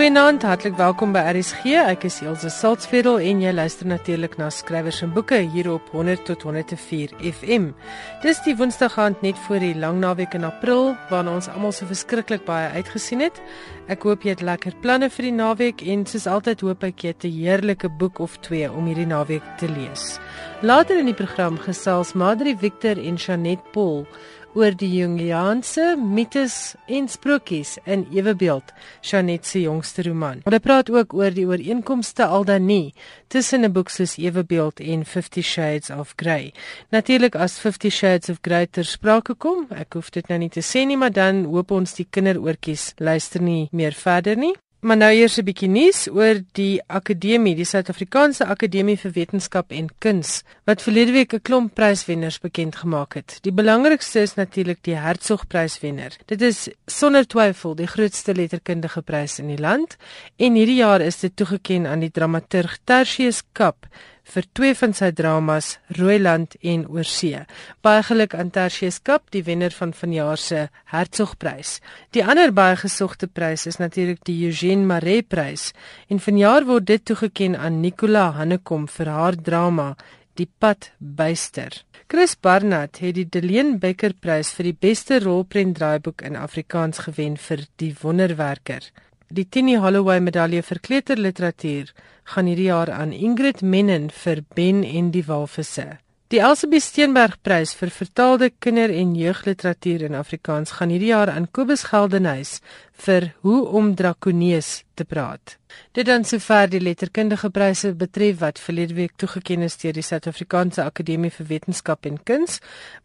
Goeienaand, hartlik welkom by RSG. Ek is Elsje Salzveld en jy luister natuurlik na skrywers en boeke hier op 100 tot 104 FM. Dis die Woensdag aand net voor die lang naweek in April waarna ons almal so verskriklik baie uitgesien het. Ek hoop jy het lekker planne vir die naweek en soos altyd hoop ek jy het 'n heerlike boek of twee om hierdie naweek te lees. Later in die program gesels Madri Victor en Janet Paul oor die Jungiaanse mites en sprokies in Ewebeeld, Janet se jongste roman. Hulle praat ook oor die ooreenkomste al dan nie tussen 'n boek soos Ewebeeld en 50 Shades of Grey. Natuurlik as 50 Shades of Grey ter sprake kom, ek hoef dit nou nie te sê nie, maar dan hoop ons die kinderoortjies luister nie meer verder nie. Maar nou eers 'n bietjie nuus oor die akademie, die Suid-Afrikaanse Akademie vir Wetenskap en Kuns, wat verlede week 'n klomp pryswenners bekend gemaak het. Die belangrikste is natuurlik die Hertzog-pryswenner. Dit is sonder twyfel die grootste letterkundige prys in die land en hierdie jaar is dit toegekend aan die dramaturg Tertius Kap vir twee van sy dramas Rooiland en Oorsee. Baie geluk aan Tertius Kap, die wenner van vanjaar se Hertzogprys. Die ander baie gesogte prys is natuurlik die Eugene Maree prys en vanjaar word dit toegekend aan Nicola Hannekom vir haar drama Die pad byster. Chris Barnard het die Deleen Becker prys vir die beste rolprent draaiboek in Afrikaans gewen vir Die Wonderwerker. Die Tini Holloway medalje vir kleuterliteratuur gaan hierdie jaar aan Ingrid Mennen vir Ben en die Walvisse. Die Elsabie Steenberg prys vir vertaalde kinder- en jeugliteratuur in Afrikaans gaan hierdie jaar aan Kobus Geldenhuys vir Hoe om Drakonees te praat. Dit dan sover die letterkundige pryse betref wat verlede week toegekend is deur die Suid-Afrikaanse Akademie vir Wetenskap en Kuns.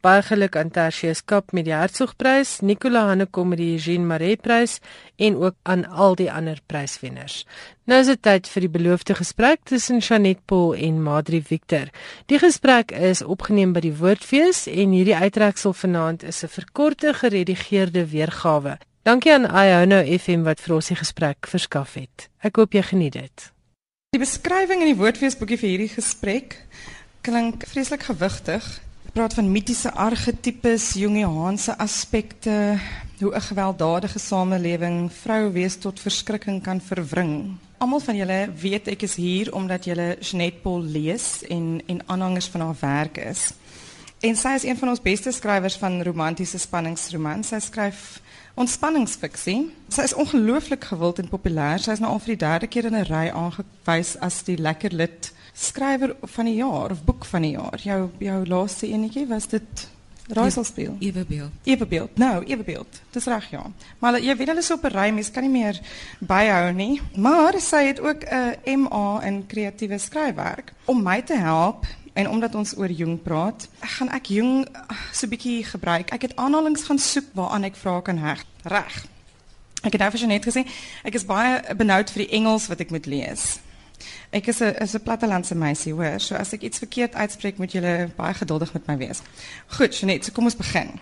Baie geluk aan Tertius Kap met die Hertzogprys, Nicola Hannekom met die Eugene Maree prys en ook aan al die ander pryswenners. Nou is dit tyd vir die beloofde gesprek tussen Janet Paul en Madri Victor. Die gesprek is opgeneem by die Woordfees en hierdie uittreksel vanaand is 'n verkorte geredigeerde weergawe Dankie aan Iono FM wat vir ons die gesprek verskaf het. Ek hoop jy geniet dit. Die beskrywing in die woordfeesboekie vir hierdie gesprek klink vreeslik gewigtig. Praat van mitiese argetipes, Jungiaanse aspekte, hoe 'n gewelddadige samelewing vrou wees tot verskrikking kan verwring. Almal van julle weet ek is hier omdat julle Jeanette Paul lees en en aanhangers van haar werk is. En sy is een van ons beste skrywers van romantiese spanningsromans. Sy skryf ontspanningsfiksie. Sy is ongelooflik gewild en populêr. Sy is nou al vir die derde keer in 'n ry aangewys as die lekker lid skrywer van die jaar of boek van die jaar. Jou jou laaste enetjie was dit Raaiselspeel. Ewebeeld. Ewebeeld. Nou, Ewebeeld. Dis reg ja. Maar jy weet hulle is op 'n ry, mens kan nie meer byhou nie. Maar sy het ook 'n MA in kreatiewe skryfwerk om my te help En omdat ons oor Jung praat, gaan ek Jung so 'n bietjie gebruik. Ek het aanhalings gaan soek waaraan ek vrae kan heg. Reg. Ek het nou vir net gesê, ek is baie benoud vir die Engels wat ek moet lees. Ek is 'n is 'n plattelandse meisie, hoor. So as ek iets verkeerd uitspreek, moet julle baie geduldig met my wees. Goed, Jeanette, so kom ons begin.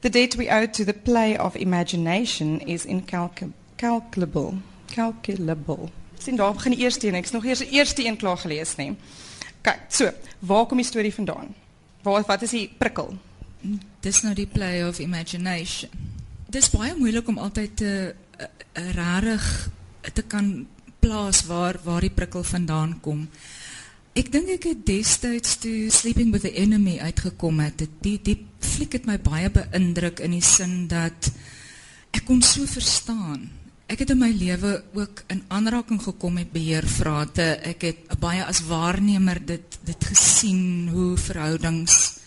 The debt we owe to the play of imagination is incalculable. Calculable. Sien daar begin die eerste een. Ek's nog eers die eerste een klaar gelees, nee. Kyk, so, waar kom die storie vandaan? Waar wat is die prikkel? Dis nou die play of imagination. Dis baie moeilik om altyd te uh, rarig te kan plaas waar waar die prikkel vandaan kom. Ek dink ek het destyds toe Sleeping with the Enemy uitgekom het. Die die fliek het my baie beïndruk in die sin dat ek kon so verstaan Ek het in my lewe ook in aanraking gekom met beheervrate. Ek het baie as waarnemer dit dit gesien hoe verhoudings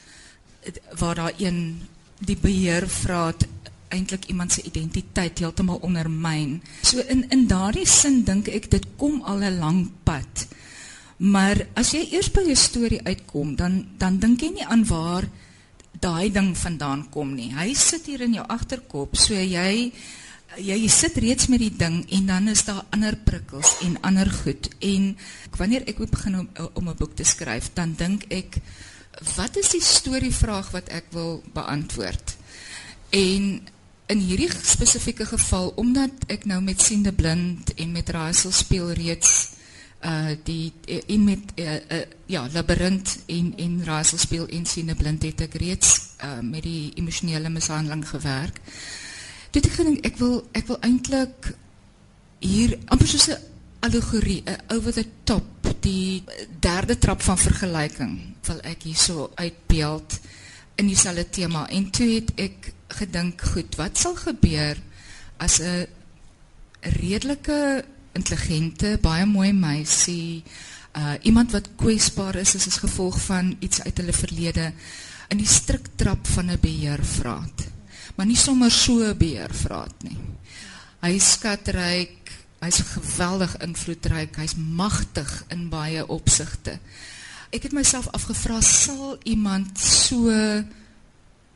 waar daar een die beheervraat eintlik iemand se identiteit heeltemal ondermyn. So in in daardie sin dink ek dit kom al 'n lang pad. Maar as jy eers by 'n storie uitkom, dan dan dink jy nie aan waar daai ding vandaan kom nie. Hy sit hier in jou agterkop, so jy jy, jy sit reeds met die ding en dan is daar ander prikkels en ander goed. En wanneer ek begin om om 'n boek te skryf dan dink ek wat is die storievraag wat ek wil beantwoord? En in hierdie spesifieke geval omdat ek nou met siende blind en met raaisel speel reeds uh die in met uh, uh, ja labirint en en raaisel speel en siende blind het ek reeds uh met die emosionele mishandeling gewerk Dit ek gedink ek wil ek wil eintlik hier amper soos 'n allegorie, 'n over the top, die derde trap van vergelyking wil ek hierso uitbeeld in dieselfde tema. En toe het ek gedink, goed, wat sal gebeur as 'n redelike intelligente, baie mooi meisie, uh iemand wat kwesbaar is as gevolg van iets uit hulle verlede in die struktrap van 'n beheervraat. Maar nie sommer so 'n beheervraat nie. Hy skatryk, hy's geweldig invloedryk, hy's magtig in baie opsigte. Ek het myself afgevra sal iemand so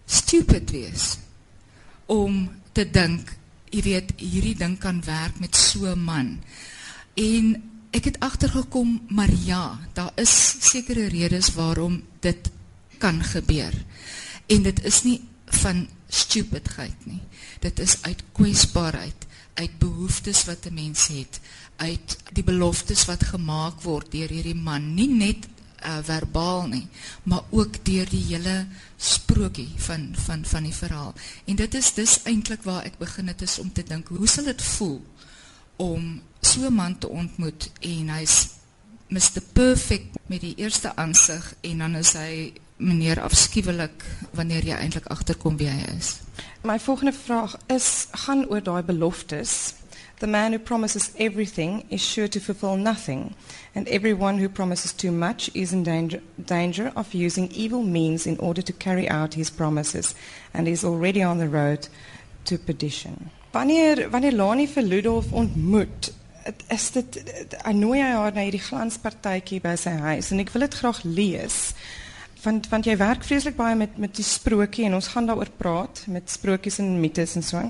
stupid wees om te dink, jy weet, hierdie ding kan werk met so 'n man. En ek het agtergekom, maar ja, daar is sekere redes waarom dit kan gebeur. En dit is nie van stupidheid nie. Dit is uit kwesbaarheid, uit behoeftes wat 'n mens het, uit die beloftes wat gemaak word deur hierdie man, nie net uh, verbaal nie, maar ook deur die hele sprokie van van van die verhaal. En dit is dis eintlik waar ek begin het is om te dink, hoe sal dit voel om so 'n man te ontmoet en hy's Mr Perfect met die eerste aansig en dan is hy meneer afskuwelik wanneer jy eintlik agterkom wie hy is. My volgende vraag is gaan oor daai beloftes. The man who promises everything is sure to fulfill nothing, and everyone who promises too much is in danger, danger of using evil means in order to carry out his promises, and is already on the road to perdition. Wanneer wanneer Lani vir Ludolf ontmoet, is dit hy nooi haar na hierdie glanspartytjie by sy huis en ek wil dit graag lees want want jy werk vreeslik baie met met die sprokie en ons gaan daaroor praat met sprokies en mites en so.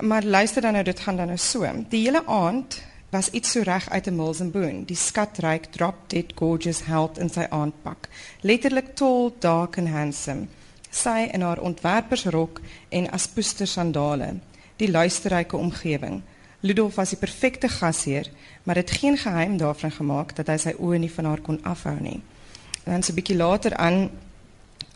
Maar luister dan nou dit gaan dan nou so. Die hele aand was iets so reg uit 'n Milsenboon. Die skatryk drop dead gorgeous held in sy aandpak. Letterlik tall, dark and handsome. Sy in haar ontwerpersrok en aspoester sandale. Die luisterryke omgewing. Ludolf was die perfekte gasheer, maar dit geen geheim daarvan gemaak dat hy sy oë nie van haar kon afhou nie. Dan so 'n bietjie later aan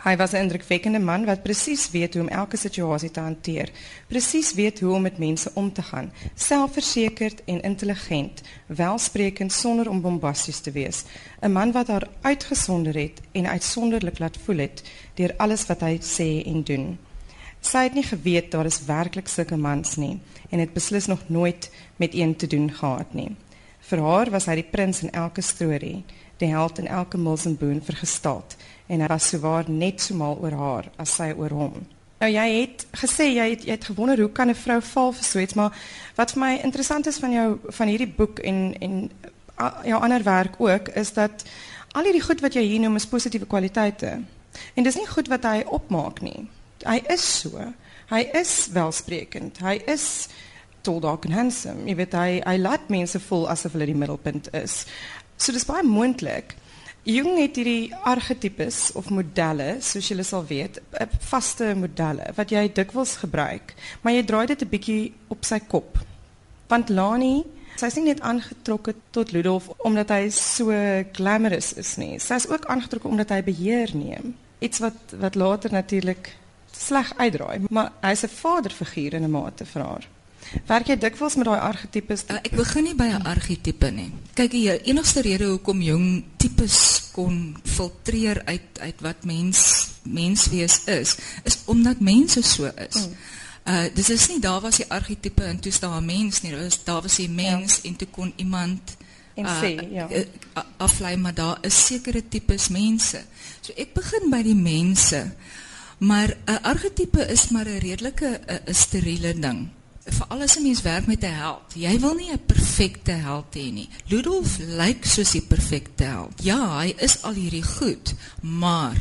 hy was 'n indrukwekkende man wat presies weet hoe om elke situasie te hanteer. Presies weet hoe om met mense om te gaan. Selfversekerd en intelligent, welsprekend sonder om bombasties te wees. 'n Man wat haar uitgesonder het en uitsonderlik laat voel het deur alles wat hy sê en doen. Sy het nie geweet daar is werklik sulke mans nie en het beslis nog nooit met een te doen gehad nie. Vir haar was hy die prins in elke storie die held in elke Milsenboon vergestaat en hy was souwaar net so mal oor haar as sy oor hom. Nou jy het gesê jy het jy het gewonder hoe kan 'n vrou val vir so iets, maar wat vir my interessant is van jou van hierdie boek en en jou ander werk ook is dat al hierdie goed wat jy hier noem is positiewe kwaliteite. En dis nie goed wat hy opmaak nie. Hy is so. Hy is welsprekend. Hy is tall dark and handsome. Jy weet hy hy laat mense voel asof hulle die middelpunt is. So dis baie moontlik. Jung het hierdie argetipes of modelle, soos julle sal weet, eh, vaste modelle wat jy dikwels gebruik, maar jy draai dit 'n bietjie op sy kop. Want Lani, is nie net aangetrokke tot Ludolf omdat hy so glamorous is nie. Is ook aangetrokke omdat hy beheer neem. Iets wat wat later natuurlik sleg uitdraai, maar hy's 'n vaderfiguur in 'n mate vir haar. Werk jy dikwels met daai argetipes? Uh, ek begin nie by 'n argetipe nie. Kyk, die enigste rede hoekom jong tipes kon filtreer uit uit wat mens menswees is, is omdat mense so is. Uh dis is nie daar was die argetipe en toe staan 'n mens nie, dis daar was 'n mens ja. en toe kon iemand en uh, sê ja. Uh, aflei maar daar is sekere tipes mense. So ek begin by die mense. Maar 'n argetipe is maar 'n redelike 'n steriele ding vir alles 'n mens werk met 'n held. Jy wil nie 'n perfekte held hê nie. Ludolf lyk soos die perfekte held. Ja, hy is al hierdie goed, maar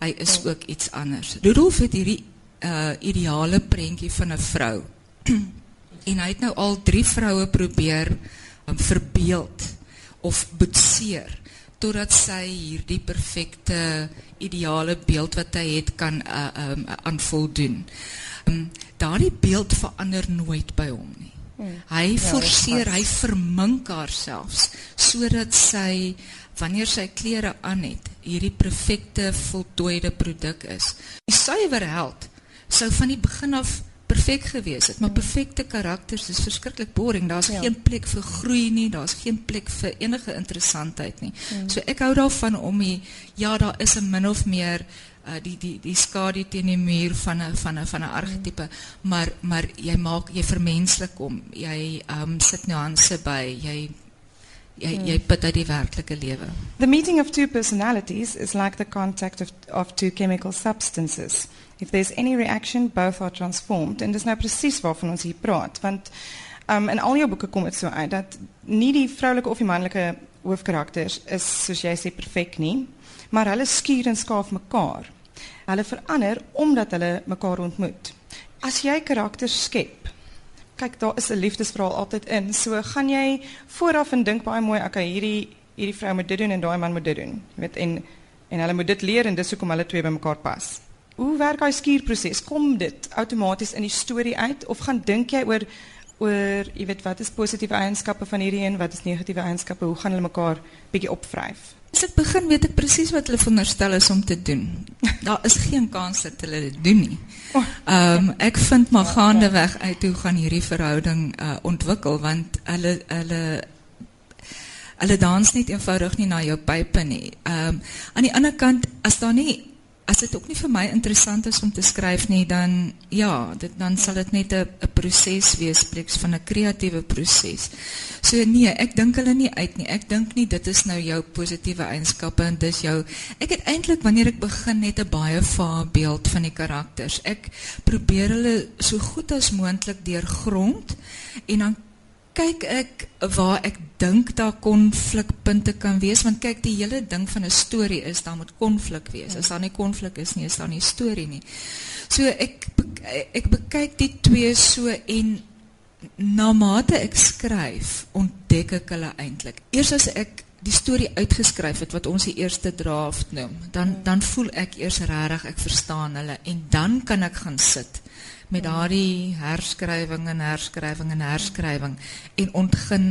hy is ook iets anders. Ludolf het hierdie uh ideale prentjie van 'n vrou. en hy het nou al 3 vroue probeer um, verbeeld of boetseer totdat sy hierdie perfekte ideale beeld wat hy het kan uh um aan voldoen. Um, daardie beeld verander nooit by hom nie. Hmm. Hy ja, forceer, hy vermink haarself sodat sy wanneer sy klere aan het, hierdie perfekte voltooide produk is. Die suiwer held sou van die begin af perfek gewees het, maar perfekte karakters is verskriklik boring. Daar's ja. geen plek vir groei nie, daar's geen plek vir enige interessantheid nie. Mm. So ek hou daarvan om die ja, daar is 'n min of meer uh, die die die skadu teen die muur van 'n van van mm. maar maar jy maak jy vermenslik hom. Jy ehm um, sit nuance by. Jy jy jy put uit die werklike lewe. The meeting of two personalities is like the contact of of two chemical substances. If there's any reaction, both are transformed. En dis nou presies waarvan ons hier praat, want um in al jou boeke kom dit so uit dat nie die vroulike of die manlike hoofkarakters is soos jy sê perfek nie, maar hulle skuur en skaaf mekaar. Hulle verander omdat hulle mekaar ontmoet. As jy karakters skep, kyk daar is 'n liefdesverhaal altyd in. So gaan jy vooraf en dink baie mooi, okay, hierdie hierdie vrou moet dit doen en daai man moet dit doen. Jy weet en en hulle moet dit leer en dis hoekom hulle twee bymekaar pas. Hoe werk daai skuurproses? Kom dit outomaties in die storie uit of gaan dink jy oor oor jy weet wat is positiewe eienskappe van hierdie een, wat is negatiewe eienskappe? Hoe gaan hulle mekaar bietjie opvryf? As ek begin weet ek presies wat hulle veronderstel is om te doen. Daar is geen kans dat hulle dit doen nie. Ehm um, ek vind maar gaandeweg uit hoe gaan hierdie verhouding uh, ontwikkel want hulle hulle hulle dans net eenvoudig nie na jou pype nie. Ehm um, aan die ander kant as daar nie as dit ook nie vir my interessant is om te skryf nie, dan ja, dit dan sal dit net 'n proses wees, van 'n kreatiewe proses. So nee, ek dink hulle nie uit nie. Ek dink nie dit is nou jou positiewe eienskappe en dis jou ek het eintlik wanneer ek begin net 'n baie vae beeld van die karakters. Ek probeer hulle so goed as moontlik deurgrond en dan kyk ek waar ek dink daar konflikpunte kan wees want kyk die hele ding van 'n storie is daar moet konflik wees. As daar nie konflik is nie, is daar nie storie nie. So ek ek bekyk die twee so en na mate ek skryf, ontdek ek hulle eintlik. Eers as ek die storie uitgeskryf het wat ons die eerste draft noem, dan dan voel ek eers regtig ek verstaan hulle en dan kan ek gaan sit met daardie herskrywing en herskrywing en herskrywing en ontgin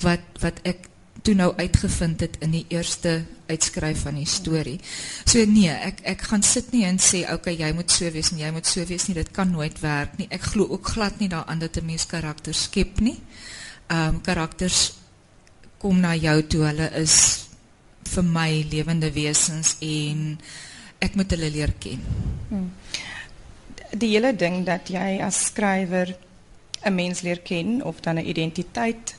wat wat ek toe nou uitgevind het in die eerste uitskryf van die storie. So nee, ek ek gaan sit nie en sê okay, jy moet so wees en jy moet so wees nie. Dit kan nooit werk nie. Ek glo ook glad nie daaraan dat 'n mens karakters skep nie. Ehm um, karakters kom na jou toe. Hulle is vir my lewende wesens en ek moet hulle leer ken. Hmm die hele ding dat jy as skrywer 'n mens leer ken of dan 'n identiteit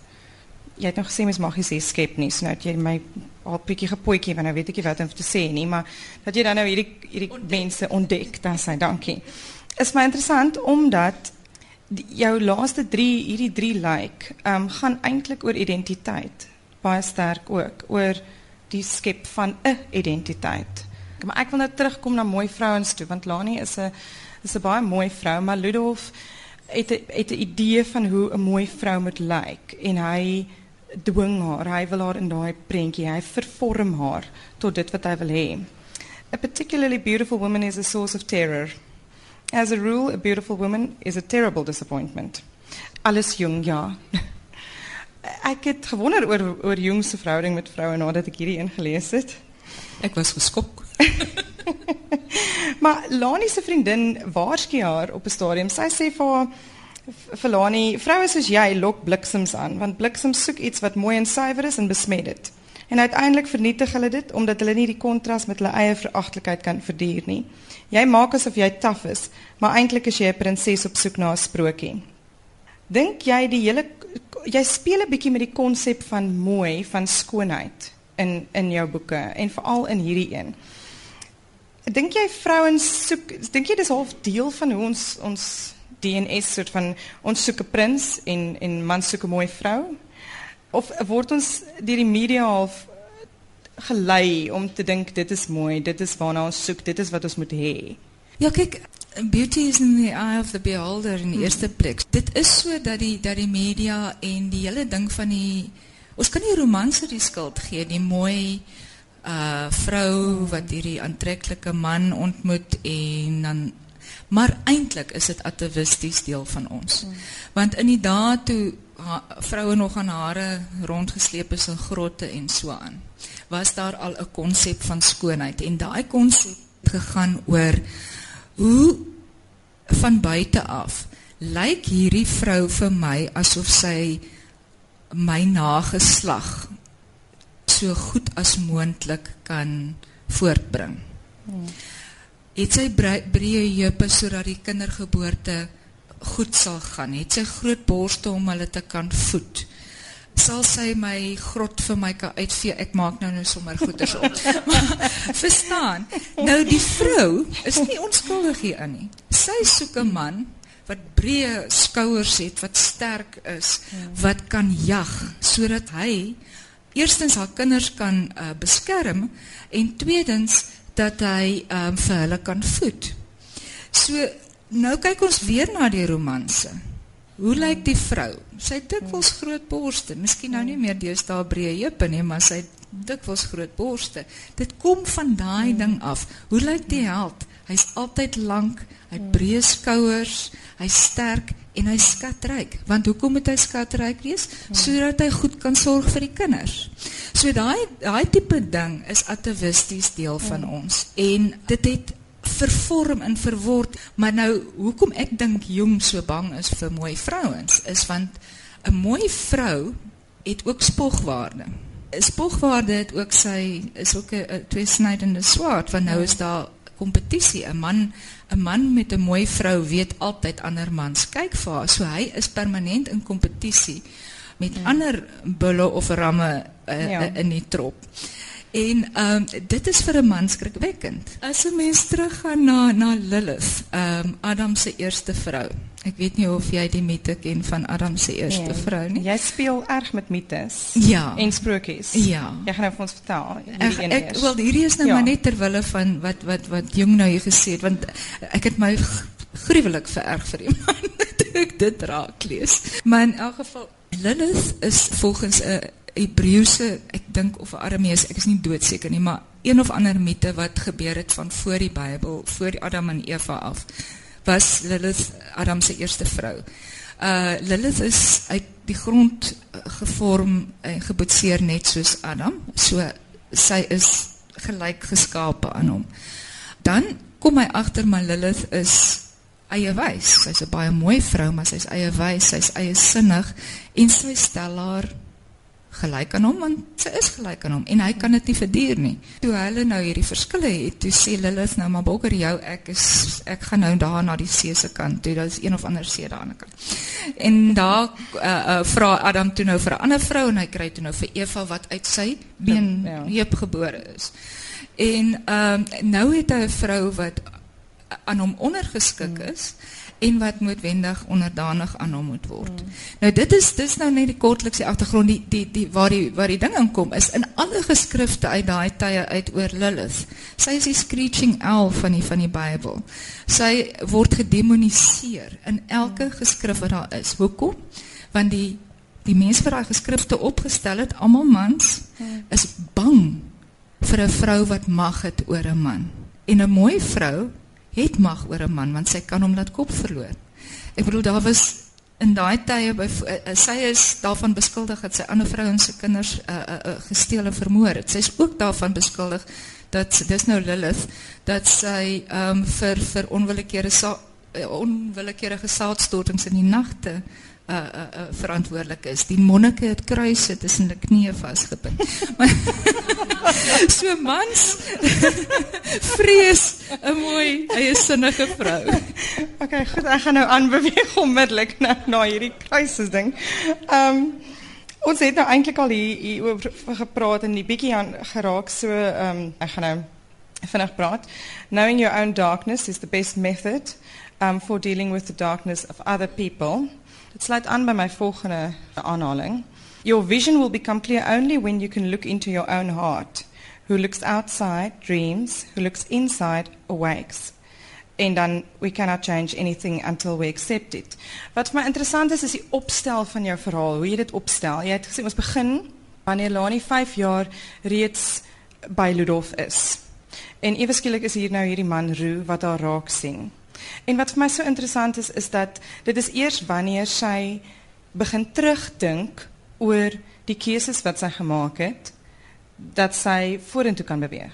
jy het nog gesê mens mag nie sê skep nie so nou het jy my al bietjie gepoetjie want nou weet ek nie wat om te sê nie maar dat jy dan nou hierdie hierdie ontdek. mense ontdek dan sê dankie is my interessant omdat die, jou laaste 3 hierdie 3 like um, gaan eintlik oor identiteit baie sterk ook oor die skep van 'n identiteit maar ek wil nou terugkom na mooi vrouens toe want Lani is 'n is 'n baie mooi vrou, maar Ludolf 'n het idee van hoe 'n mooi vrou moet lyk en hy dwing haar, hy wil haar in daai prentjie, hy vervorm haar tot dit wat hy wil hê. A particularly beautiful woman is a source of terror. As a rule, a beautiful woman is a terrible disappointment. Alles jong, ja. ek het gewonder oor oor jong se verhouding met vroue nadat ek hierdie ingelees het. Ek was geskok. maar Lani se vriendin waarsku haar op 'n stadium. Sy sê vir haar vir Lani, vroue soos jy lok bliksems aan, want bliksems soek iets wat mooi en suiwer is en besmet dit. En uiteindelik vernietig hulle dit omdat hulle nie die kontras met hulle eie veragtelikheid kan verduur nie. Jy maak asof jy taaf is, maar eintlik is jy 'n prinses op soek na 'n sprokie. Dink jy die hele jy speel 'n bietjie met die konsep van mooi, van skoonheid in in jou boeke en veral in hierdie een. Dink jy vrouens soek dink jy dis half deel van hoe ons ons DNS soort van ons soek 'n prins en en man soek 'n mooi vrou? Of word ons deur die media half gelei om te dink dit is mooi, dit is waarna ons soek, dit is wat ons moet hê? Ja, kyk, beauty is in the eye of the beholder in die hmm. eerste plek. Dit is so dat die dat die media en die hele ding van die ons kan nie romanse die skuld gee, die mooi uh vrou wat hierdie aantreklike man ontmoet en dan maar eintlik is dit atavisties deel van ons. Hmm. Want in die dae toe vroue nog aan hare rondgesleep is in grotte en so aan, was daar al 'n konsep van skoonheid en daai konsep gegaan oor hoe van buite af lyk hierdie vrou vir my asof sy my nageslag so goed as moontlik kan voortbring. Het sy breë heupe sodat die kindergeboorte goed sal gaan? Het sy groot borste om hulle te kan voed? Sal sy my grot vir my kan uitvee? Ek maak nou nou sommer goeders op. Verstaan? Nou die vrou is nie onskuldig hier in nie. Sy soek 'n man wat breë skouers het, wat sterk is, wat kan jag sodat hy eerstens haar kinders kan uh, beskerm en tweedens dat hy um, vir hulle kan voed. So nou kyk ons weer na die romanse. Hoe lyk die vrou? Sy het dikwels groot borste. Miskien nou nie meer deesdae breë heupe nie, maar sy het dikwels groot borste. Dit kom van daai ding af. Hoe lyk die held? Hy's altyd lank, hy het breë skouers, hy's sterk en hy's skatryk. Want hoekom moet hy skatryk wees? Sodat hy goed kan sorg vir die kinders. So daai daai tipe ding is atavisties deel van ons en dit het vervorm en verword, maar nou hoekom ek dink jong so bang is vir mooi vrouens is want 'n mooi vrou het ook spogwaarde. 'n Spogwaarde het ook sy is ook 'n tweesnydende swaard want nou is daar kompetisie. 'n Man 'n man met 'n mooi vrou weet altyd ander mans kyk vir haar. So hy is permanent in kompetisie met ja. ander bulle of ramme uh, ja. in die trop. En um, dit is vir 'n man skrikwekkend. As 'n mens teruggaan na na Lilith, um, Adam se eerste vrou. Ek weet nie of jy die mite ken van Adam se eerste nee, vrou nie. Jy speel erg met mites. Ja. En sprokies. Ja. Jy gaan nou vir ons vertel. Ek, ek wel hierdie is nou ja. maar net ter wille van wat wat wat jong nou hier gesê het want ek het my gruwelik vererg vir iemand ek dit raak lees. Maar in elk geval Lilith is volgens 'n Hebreëse, ek dink of Aramees, ek is nie doodseker nie, maar een of ander mite wat gebeur het van voor die Bybel, voor Adam en Eva af was Lilith Adam se eerste vrou. Uh Lilith is uit die grond uh, gevorm en geboetseer net soos Adam. So sy is gelyk geskape aan hom. Dan kom hy agter maar Lilith is eie wys. Sy's 'n baie mooi vrou, maar sy's eie wys, sy's eie sinnig en sy stel haar gelyk aan hom want sy is gelyk aan hom en hy kan dit nie verduur nie. Toe hulle nou hierdie verskille het, toe sê Lilith nou maar bokker jou ek is ek gaan nou daar na die see se kant toe. Is een of ander see daar aan die kant. En daar uh, uh, vra Adam toe nou vir 'n ander vrou en hy kry toe nou vir Eva wat uit sy been ja. heep gebore is. En ehm um, nou het hy 'n vrou wat aan hom ondergeskik hmm. En wat noodwendig onderdanig aan hom moet word. Mm. Nou dit is dis nou net die kortlikse agtergrond die die die waar die waar die ding inkom is in alle geskrifte uit daai tye uit oor Lilith. Sy is die screeching owl van die van die Bybel. Sy word gedemoniseer in elke geskrif wat daar is. Hoekom? Want die die mense wat daai geskrifte opgestel het, almal mans, is bang vir 'n vrou wat mag het oor 'n man. En 'n mooi vrou het mag oor 'n man want sy kan hom laat kop verloor. Ek bedoel daar was in daai tye by uh, sy is daarvan beskuldig dat sy ander vrouens se kinders uh, uh, uh, gesteel en vermoor het. Sy is ook daarvan beskuldig dat dis nou Lilith dat sy ehm um, vir vir onwillekeurige onwillekeurige saadstortings in die nagte uh, uh, verantwoordelik is. Die monnike het kruise tussen die knieë vasgebind. so mans vrees 'n mooi eie sinnige vrou. Okay, goed, ek gaan nou aanbeweeg onmiddellik na na hierdie kruises ding. Ehm um, ons het nou eintlik al hier, hier oor gepraat en die bietjie aan geraak so ehm um, ek gaan nou vinnig praat. Knowing your own darkness is the best method um for dealing with the darkness of other people. Dit sluit aan by my volgende aanhaling. Your vision will become clear only when you can look into your own heart. Who looks outside dreams, who looks inside awakes. En dan we cannot change anything until we accept it. Wat my interessant is is die opstel van jou verhaal, hoe jy dit opstel. Jy het gesê ons begin wanneer Lani 5 jaar reeds by Ludolf is. En ewe is hier nou hierdie man Roo wat haar raak sien. En wat vir my so interessant is is dat dit is eers wanneer sy begin terugdink oor die keuses wat sy gemaak het dat sy vorentoe kan beweeg.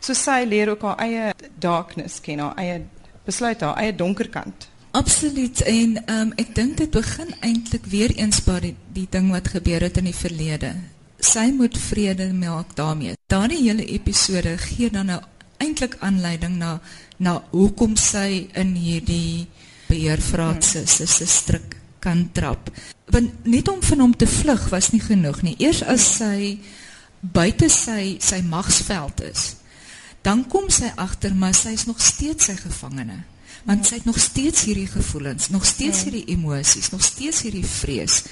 So sy leer ook haar eie darkness ken, haar eie besluit, haar eie donker kant. Absoluut en um, ek dink dit begin eintlik weer eens by die, die ding wat gebeur het in die verlede. Sy moet vrede maak daarmee. Daardie hele episode gee dan nou eintlik aanleiding na na hoekom sy in hierdie beheervraat se se stryk kan trap. Want net om van hom te vlug was nie genoeg nie. Eers as sy buite sy sy magsveld is, dan kom sy agter maar sy is nog steeds sy gevangene. Want sy het nog steeds hierdie gevoelens, nog steeds hierdie emosies, nog steeds hierdie vrees.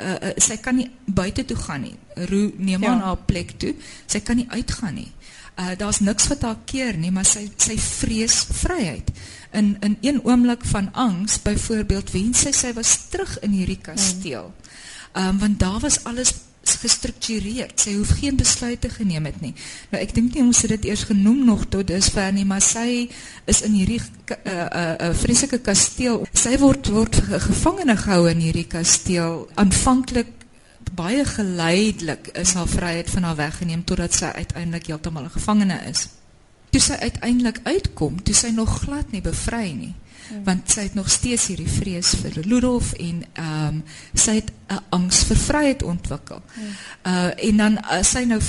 Uh, sy kan nie buite toe gaan nie. Roo neem ja. haar plek toe. Sy kan nie uitgaan nie. Uh daar's niks wat haar keer nie, maar sy sy vrees vryheid. In in een oomblik van angs, byvoorbeeld, wens sy sy was terug in hierdie kasteel. Um, want daar was alles gestruktureerd. Sy hoef geen besluite geneem het nie. Nou ek dink nie ons het dit eers genoem nog tot dusver nie, maar sy is in hierdie uh, uh, uh, vreeslike kasteel. Sy word word gevangene gehou in hierdie kasteel. Aanvanklik baie geleidelik is haar vryheid van haar weggeneem totdat sy uiteindelik heeltemal 'n gevangene is. Toe sy uiteindelik uitkom, toe sy nog glad nie bevry nie. Hmm. Want sy het nog steeds hierdie vrees vir Ludolf en ehm um, sy het 'n angs vir vryheid ontwikkel. Uh en dan uh, sy nou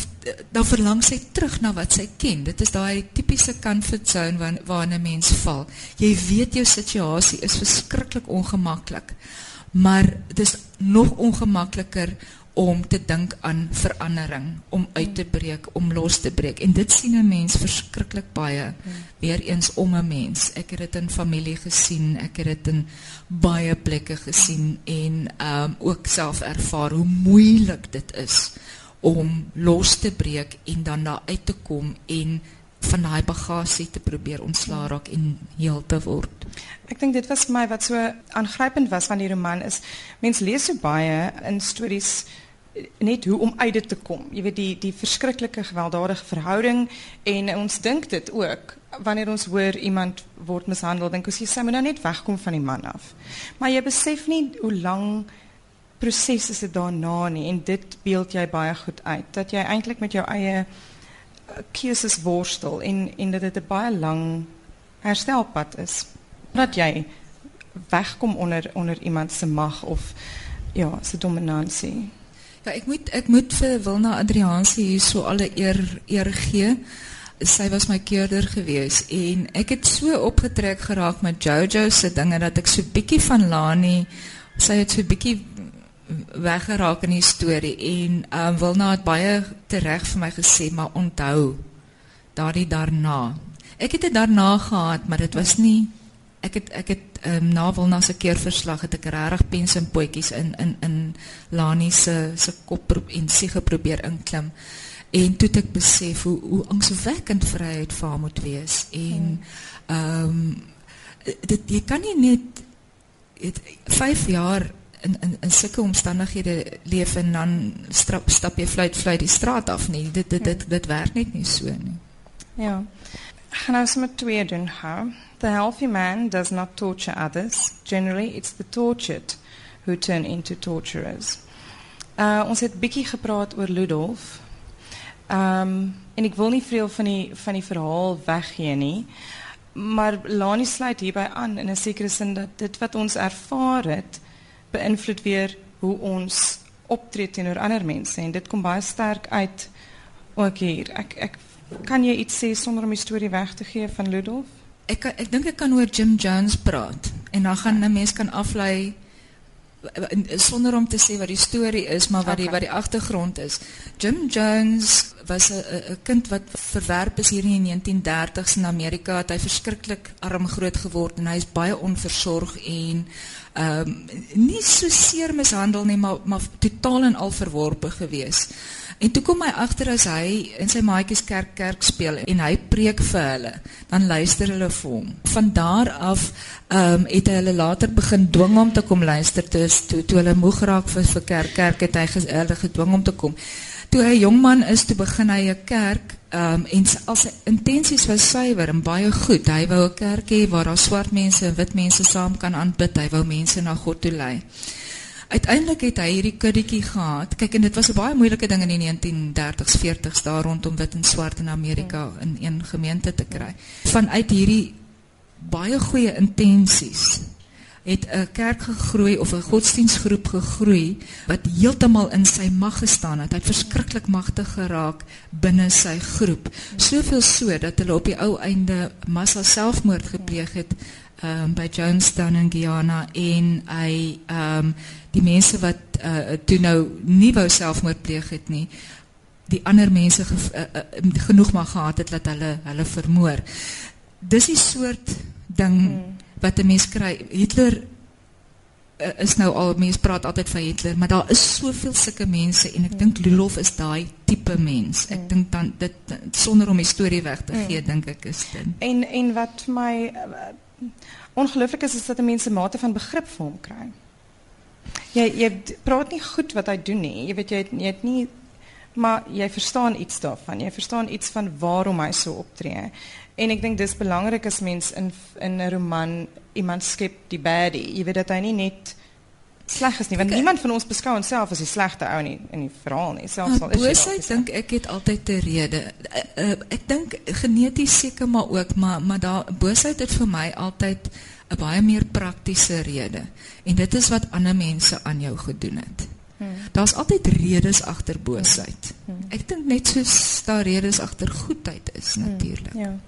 dan verlang sy terug na wat sy ken. Dit is daai tipiese comfort zone waar waar 'n mens val. Jy weet jou situasie is verskriklik ongemaklik maar het is nog ongemakliker om te dink aan verandering, om uit te breek, om los te breek. En dit sien 'n mens verskriklik baie weer eens om 'n mens. Ek het dit in familie gesien, ek het dit in baie plekke gesien en um, ook self ervaar hoe moeilik dit is om los te breek en dan daar uit te kom en van daai bagasie te probeer ontslaa raak en heel te word. Ek dink dit was vir my wat so aangrypend was van die roman is mens lees so baie in stories net hoe om uit dit te kom. Jy weet die die verskriklike gewelddadige verhouding en ons dink dit ook wanneer ons hoor iemand word mishandel dink ons jy sê moet nou net wegkom van die man af. Maar jy besef nie hoe lank proses is dit daarna nie en dit beeld jy baie goed uit dat jy eintlik met jou eie keuses worstel en en dat dit 'n baie lang herstelpad is. Dat jy wegkom onder onder iemand se mag of ja, se dominansie. Ja, ek moet ek moet vir Wilna Adriansie hier so alle eer eer gee. Sy was my keurder gewees en ek het so opgetrek geraak met Jojo se dinge dat ek so bietjie van Lani sy het so bietjie weggeraak in die storie en um, Wilna het baie tereg vir my gesê maar onthou daardie daarna. Ek het dit daarna gehad, maar dit was nie ek het ek het um, na Wilna se keerverslag het ek regtig pens en potjies in in in Lani se se kop en sy geprobeer inklim. En toe het ek besef hoe hoe angswekkend vryheid vir haar moet wees en ehm um, dit jy kan nie net 5 jaar in in in sulke omstandighede leef en dan strap, stap jy fluit fluit die straat af nie. Dit dit dit dit werk net nie so nie. Ja. Gaan nou sommer twee doen how. The healthy man does not torture others. Generally it's the tortured who turn into torturers. Uh ons het bietjie gepraat oor Ludolf. Ehm um, en ek wil nie veel van die van die verhaal weggee nie. Maar Lani sluit hierby aan in 'n sekere sin dat dit wat ons ervaar het beïnvloed weer hoe ons optree teenoor ander mense en dit kom baie sterk uit ook hier. Ek ek kan jy iets sê sonder om die storie weg te gee van Ludolf? Ek ek dink ek kan oor Jim Jones praat en dan gaan 'n mens kan aflei sonder om te sê wat die storie is, maar wat die wat die agtergrond is. Jim Jones was 'n kind wat verwerp is hier in die 1930s in Amerika. Het hy verskriklik arm groot geword en hy is baie onversorg en ehm um, nie so seer mishandel nie, maar maar totaal en al verworpe gewees. En toe kom hy agter as hy in sy maatjies kerk kerk speel en hy preek vir hulle, dan luister hulle vir hom. Van daar af ehm um, het hy hulle later begin dwing om te kom luister toe toe, toe hulle moeg raak vir vir kerk kerk het hy ges, hulle gedwing om te kom. Toe hy jong man is, toe begin hy 'n kerk ehm um, en al sy intensies was suiwer en baie goed. Hy wou 'n kerk waar daar swart mense en wit mense saam kan aanbid. Hy wou mense na God toe lei uiteindelik het hy hierdie kuddetjie gehad. Kyk en dit was 'n baie moeilike ding in die 1930s, 40s daar rondom wit en swart in Amerika in een gemeente te kry. Vanuit hierdie baie goeie intensies het 'n kerk gegroei of 'n godsdienstgroep gegroei wat heeltemal in sy mag gestaan het. Hy het verskriklik magtig geraak binne sy groep. Soveel so dat hulle op die ou einde massa selfmoord gepleeg het um, by Jonestown in Guyana en hy um, die mense wat uh, toe nou nie wou selfmoord pleeg het nie die ander mense ge, uh, uh, genoeg maar gehad het dat hulle hulle vermoor. Dis die soort ding hmm. Wat 'n mens kry. Hitler uh, is nou al mense praat altyd van Hitler, maar daar is soveel sulke mense en ek hmm. dink Lulov is daai tipe mens. Ek hmm. dink dan dit sonder om die storie weg te gee, hmm. dink ek is dit. En en wat vir my uh, ongelooflik is is dat mense mate van begrip vir hom kry. Jy jy praat nie goed wat hy doen nie. Jy weet jy het, jy het nie maar jy verstaan iets daarvan. Jy verstaan iets van waarom hy so optree. En ek dink dis belangrik as mens in in 'n roman iemand skep die baddie. Jy weet dat hy nie net sleg is nie, want niemand van ons beskou onsself as die slegte ou in in die verhaal nie. Selfs al is jy Boosheid dink ek het altyd 'n rede. Uh, uh, ek dink geneties seker maar ook, maar maar daar boosheid het vir my altyd 'n baie meer praktiese rede. En dit is wat ander mense aan jou gedoen het. Hmm. Daar's altyd redes agter boosheid. Hmm. hmm. Ek dink net soos daar redes agter goedheid is hmm. natuurlik. Ja.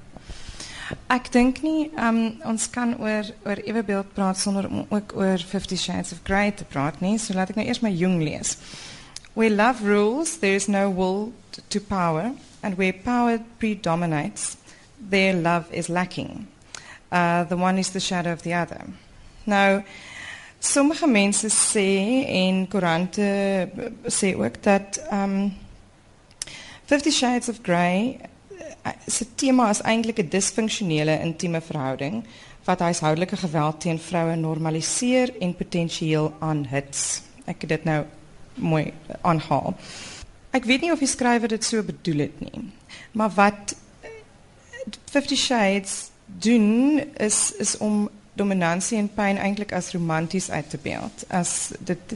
Ek dink nie um, ons kan oor oor ewebeeld praat sonder om ook oor 50 Shades of Grey te praat nie. So laat ek nou eers my jong lees. Where love rules, there is no will to power, and where power predominates, there love is lacking. Uh, the one is the shadow of the other. Now, Sommige mense sê en koerante sê ook dat um 50 Shades of Grey eh, se tema is eintlik 'n disfunksionele intieme verhouding wat huishoudelike geweld teen vroue normaliseer en potensieel aanhits. Ek het dit nou mooi aanhaal. Ek weet nie of die skrywer dit so bedoel het nie, maar wat 50 Shades doen is is om dominantie en pijn eigenlijk als romantisch uit te beeld. As dit,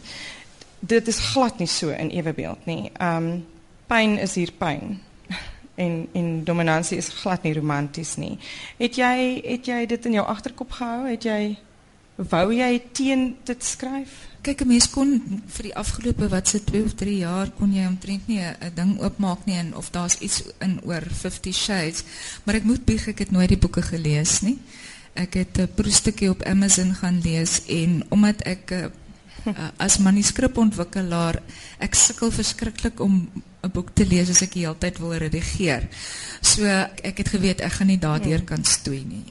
dit is glad niet zo in evenbeeld. Nee. Um, pijn is hier pijn. En, en dominantie is glad niet romantisch. Nie. Het, jij, het jij dit in jouw achterkop gehouden? Het jij, wou jij teen dit schrijven? Kijk, een mens kon voor die afgelopen wat ze twee of drie jaar kon jy omtrent nie 'n ding oopmaak nie en of daar's iets in oor 50 Shades, maar ek moet bieg ek het nooit die boeke gelees nie ek het 'n proestukkie op Amazon gaan lees en omdat ek uh, as manuskripontwikkelaar ek sukkel verskriklik om 'n boek te lees as ek die hele tyd wil redigeer. So ek het geweet ek gaan nie daardeur kan stoei nie.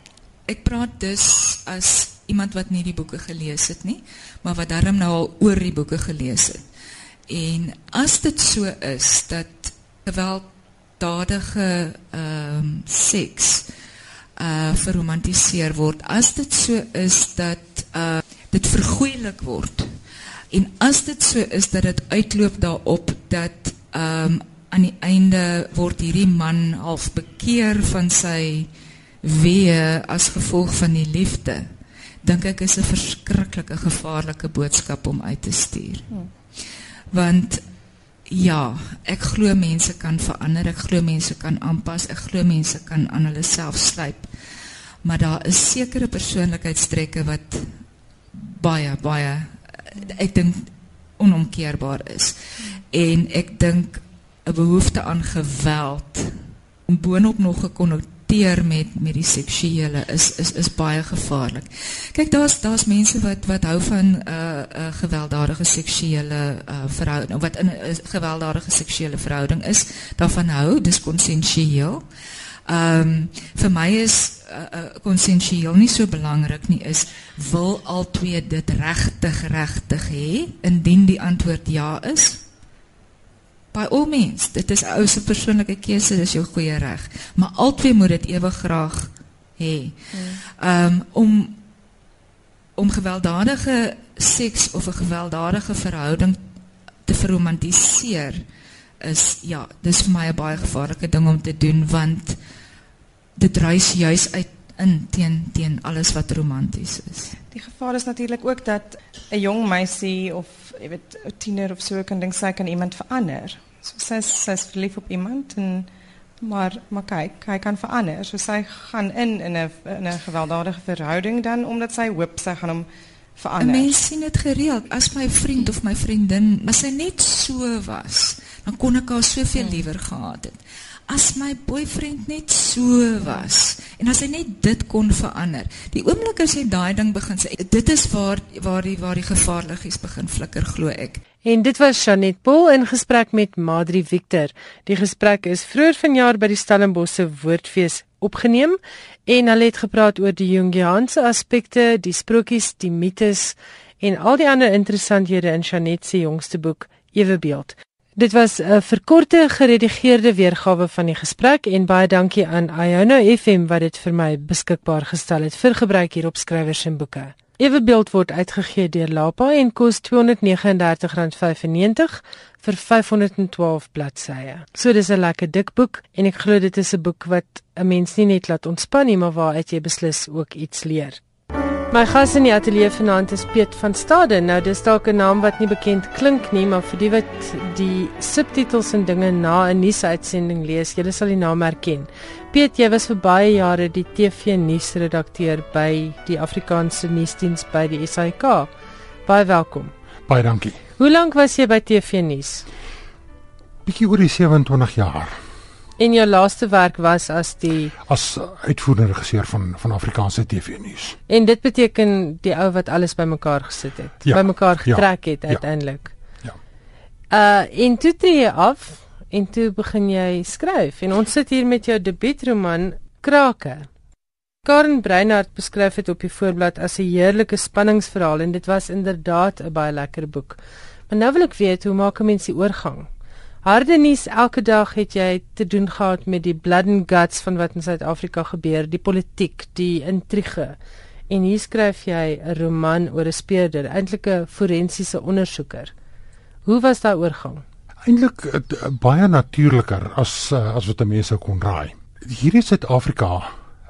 Ek praat dus as iemand wat nie die boeke gelees het nie, maar wat darm nou al oor die boeke gelees het. En as dit so is dat gewelddadige ehm um, seks uh verromantiseer word. As dit so is dat uh dit vergoeilik word. En as dit so is dat dit uitloop daarop dat um aan die einde word hierdie man half bekeer van sy weë as gevolg van die liefde, dink ek is 'n verskriklike gevaarlike boodskap om uit te stuur. Hmm. Want ja, ek glo mense kan verander, ek glo mense kan aanpas, ek glo mense kan aan hulle self slyp. Maar daar is sekere persoonlikheidstrekke wat baie baie ek dink onomkeerbaar is. En ek dink 'n behoefte aan geweld om boonop nog gekonnoteer met met die seksuele is is is baie gevaarlik. Kyk, daar's daar's mense wat wat hou van 'n uh, 'n uh, gewelddadige seksuele uh, verhouding wat in 'n gewelddadige seksuele verhouding is, daarvan hou, dis konsensueel. Ehm um, vir my is konsensueel uh, uh, nie so belangrik nie is wil al twee dit regtig regtig hê indien die antwoord ja is by all means, dit is ou se persoonlike keuse, dis jou goeie reg. Maar albei moet dit ewig graag hê. Ehm um, om om gewelddadige seks of 'n gewelddadige verhouding te verromantiseer is ja, dis vir my 'n baie gevaarlike ding om te doen want dit reis juis uit in teen teen alles wat romanties is. Die gevaar is natuurlik ook dat 'n jong meisie of jy weet 'n tiener of so kan dink sy kan iemand verander. So is verlief op iemand en maar maar kyk, hy kan verander. So sy gaan in in 'n in 'n gewelddadige verhouding dan omdat sy hoop sy gaan hom verander. 'n Mens sien dit gereeld as my vriend of my vriendin, as sy net so was, dan kon ek haar soveel liewer gehad het. As my boyfriend net so was en as hy net dit kon verander. Die oomblik as jy daai ding begin sê, dit is waar waar die waar die gevaarligies begin flikker glo ek. En dit was Janet Pol in gesprek met Madri Victor. Die gesprek is vroeër vanjaar by die Stellenbosse Woordfees opgeneem en hulle het gepraat oor die Jungiaanse aspekte, die sprokies, die mites en al die ander interessanthede in Janet se jongste boek Ewebeeld. Dit was 'n verkorte geredigeerde weergawe van die gesprek en baie dankie aan Iono FM wat dit vir my beskikbaar gestel het vir gebruik hier op skrywers en boeke. Ewebeeld word uitgegee deur Lapa en kos R239.95 vir 512 bladsye. So dis 'n lekker dik boek en ek glo dit is 'n boek wat 'n mens nie net laat ontspan nie, maar waaruit jy beslis ook iets leer. My gas in die ateljee vanaand is Piet van Staden. Nou dis dalk 'n naam wat nie bekend klink nie, maar vir die wat die subtitels en dinge na 'n nuusuitsending lees, julle sal die naam herken. Piet, jy was vir baie jare die TV nuusredakteur by die Afrikaanse nuusdiens by die SAK. Baie welkom. Baie dankie. Hoe lank was jy by TV nuus? Bietjie oor die 27 jaar En jou laaste werk was as die as uitvoerende regisseur van van Afrikaanse TV nuus. en dit beteken die ou wat alles bymekaar gesit het, Ja, bymekaar ja, getrek het ja. uiteindelik. Ja. Uh en toe tree jy af en toe begin jy skryf en ons sit hier met jou debuutroman Krake. Karen Breinhardt beskryf dit op die voorblad as 'n heerlike spanningsverhaal en dit was inderdaad 'n baie lekker boek. Maar nou wil ek weet hoe maak 'n mens die oorgang? Harde nuus elke dag het jy te doen gehad met die blood and guts van wat in Suid-Afrika gebeur, die politiek, die intrige. En hier skryf jy 'n roman oor 'n speurder, eintlik 'n forensiese ondersoeker. Hoe was daai oorgang? Eintlik uh, baie natuurliker as uh, as wat mense kon raai. Hier in Suid-Afrika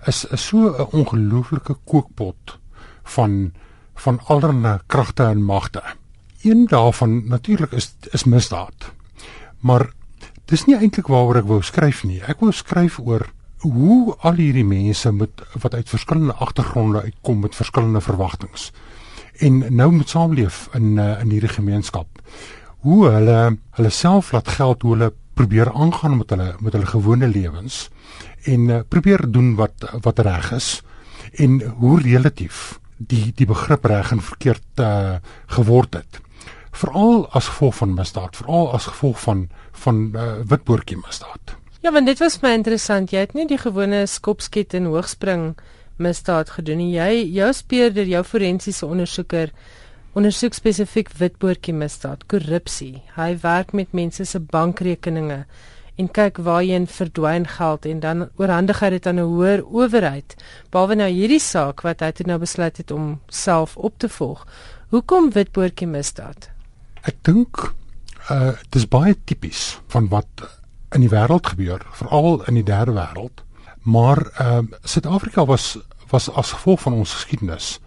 is is so 'n ongelooflike kookpot van van allerlei kragte en magte. Een daarvan natuurlik is is misdaad. Maar dis nie eintlik waaroor ek wou skryf nie. Ek wou skryf oor hoe al hierdie mense met wat uit verskillende agtergronde uitkom met verskillende verwagtinge en nou moet saamleef in uh, in hierdie gemeenskap. Hoe hulle hulle self laat geld hoe hulle probeer aangaan met hulle met hulle gewone lewens en uh, probeer doen wat wat reg is en hoe relatief die die begrip reg en verkeerd uh, geword het veral as gevolg van misdaad, veral as gevolg van van uh, witboortjie misdaad. Ja, want dit was my interessant. Jy het nie die gewone skopskiet en hoogspring misdaad gedoen nie. Jy jou speurder, jou forensiese ondersoeker ondersoek spesifiek witboortjie misdaad, korrupsie. Hy werk met mense se bankrekeninge en kyk waarheen verdwyn geld en dan oorhandig hy dit aan 'n hoër owerheid. Behalwe nou hierdie saak wat hy toe nou besluit het om self op te volg. Hoekom witboortjie misdaad? Ek dink uh dis baie tipies van wat in die wêreld gebeur, veral in die derde wêreld. Maar ehm uh, Suid-Afrika was was as gevolg van ons geskiedenis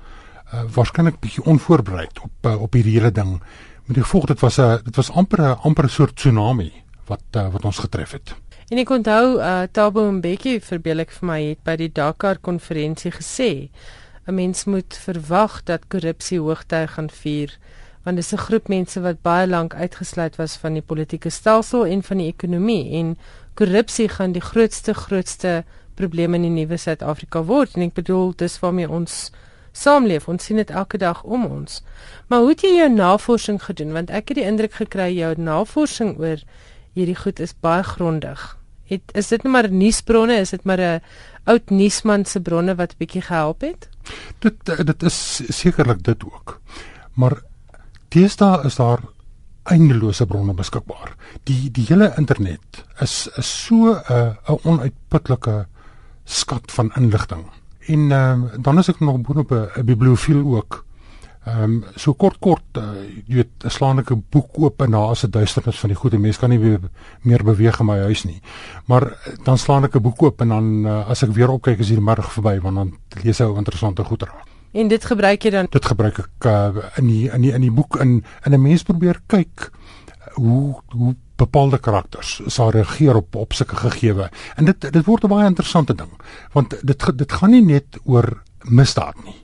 uh waarskynlik bietjie onvoorbereid op uh, op hierdie hele ding. Met die gevolg dit was 'n dit was amper 'n amper 'n soort tsunami wat uh, wat ons getref het. En ek onthou uh, Thabo Mbeki verbeel ek vir my het by die Dakar konferensie gesê 'n mens moet verwag dat korrupsie hoogtyd gaan vier want dis 'n groep mense wat baie lank uitgesluit was van die politieke stelsel en van die ekonomie en korrupsie gaan die grootste grootste probleem in die nuwe Suid-Afrika word. En ek bedoel dis waarmee ons saamleef. Ons sien dit elke dag om ons. Maar hoe het jy jou navorsing gedoen? Want ek het die indruk gekry jou navorsing oor hierdie goed is baie grondig. Het is dit net maar nuusbronne? Is dit maar 'n oud nuusman se bronne wat bietjie gehelp het? Dit dit is sekerlik dit ook. Maar deesdae is daar eindelose bronne beskikbaar. Die die hele internet is is so 'n uh, 'n onuitputlike skat van inligting. En ehm uh, dan is ek nog boonop 'n bibliofiel ook. Ehm um, so kort kort uh, jy weet 'n boek oop en daar is 'n duisternis van die goeie mens kan nie meer, meer beweeg in my huis nie. Maar uh, dan slaan ek 'n boek oop en dan uh, as ek weer opkyk is hier middag verby want dan lees ek ou interessante goed raak. En dit gebruik jy dan Dit gebruik ek uh, in die in die in die boek in in 'n mens probeer kyk hoe hoe bepaalde karakters sal reageer op op sulke gegewe. En dit dit word 'n baie interessante ding want dit dit gaan nie net oor misdaad nie.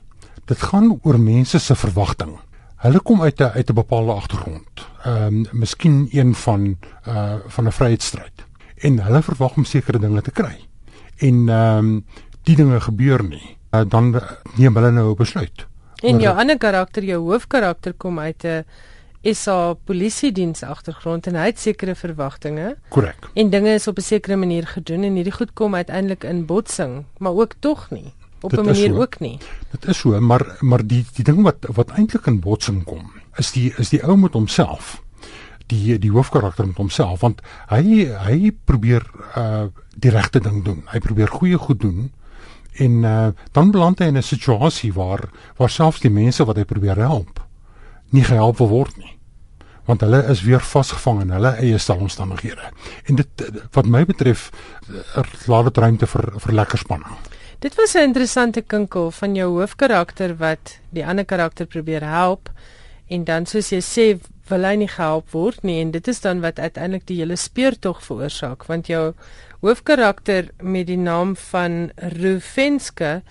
dit gaan oor mense se verwagting. Hulle kom uit 'n uit 'n bepaalde agtergrond. Ehm um, miskien een van uh van 'n vryheidsstryd. En hulle verwag om sekere dinge te kry. En ehm um, die dinge gebeur nie. Uh, dan neem hulle nou 'n besluit. En jou ander karakter, jou hoofkarakter kom uit 'n SA polisie diens agtergrond en hy het sekere verwagtinge. Korrek. En dinge is op 'n sekere manier gedoen en hierdie goed kom uiteindelik in botsing, maar ook tog nie op 'n manier so. ook nie. Dit is so, maar maar die die ding wat wat eintlik in botsing kom, is die is die ou met homself. Die die hoofkarakter met homself want hy hy probeer uh die regte ding doen. Hy probeer goeie goed doen. En uh dan beland hy in 'n situasie waar waar selfs die mense wat hy probeer help nie gehelp word nie want hulle is weer vasgevang in hulle eie omstandighede. En dit wat my betref er laat dit ruimte vir vir lekker spanning. Dit was 'n interessante kinkel van jou hoofkarakter wat die ander karakter probeer help en dan soos jy sê wil hy nie gehelp word nie en dit is dan wat uiteindelik die hele speurtog veroorsaak want jou hoofkarakter met die naam van Rufenske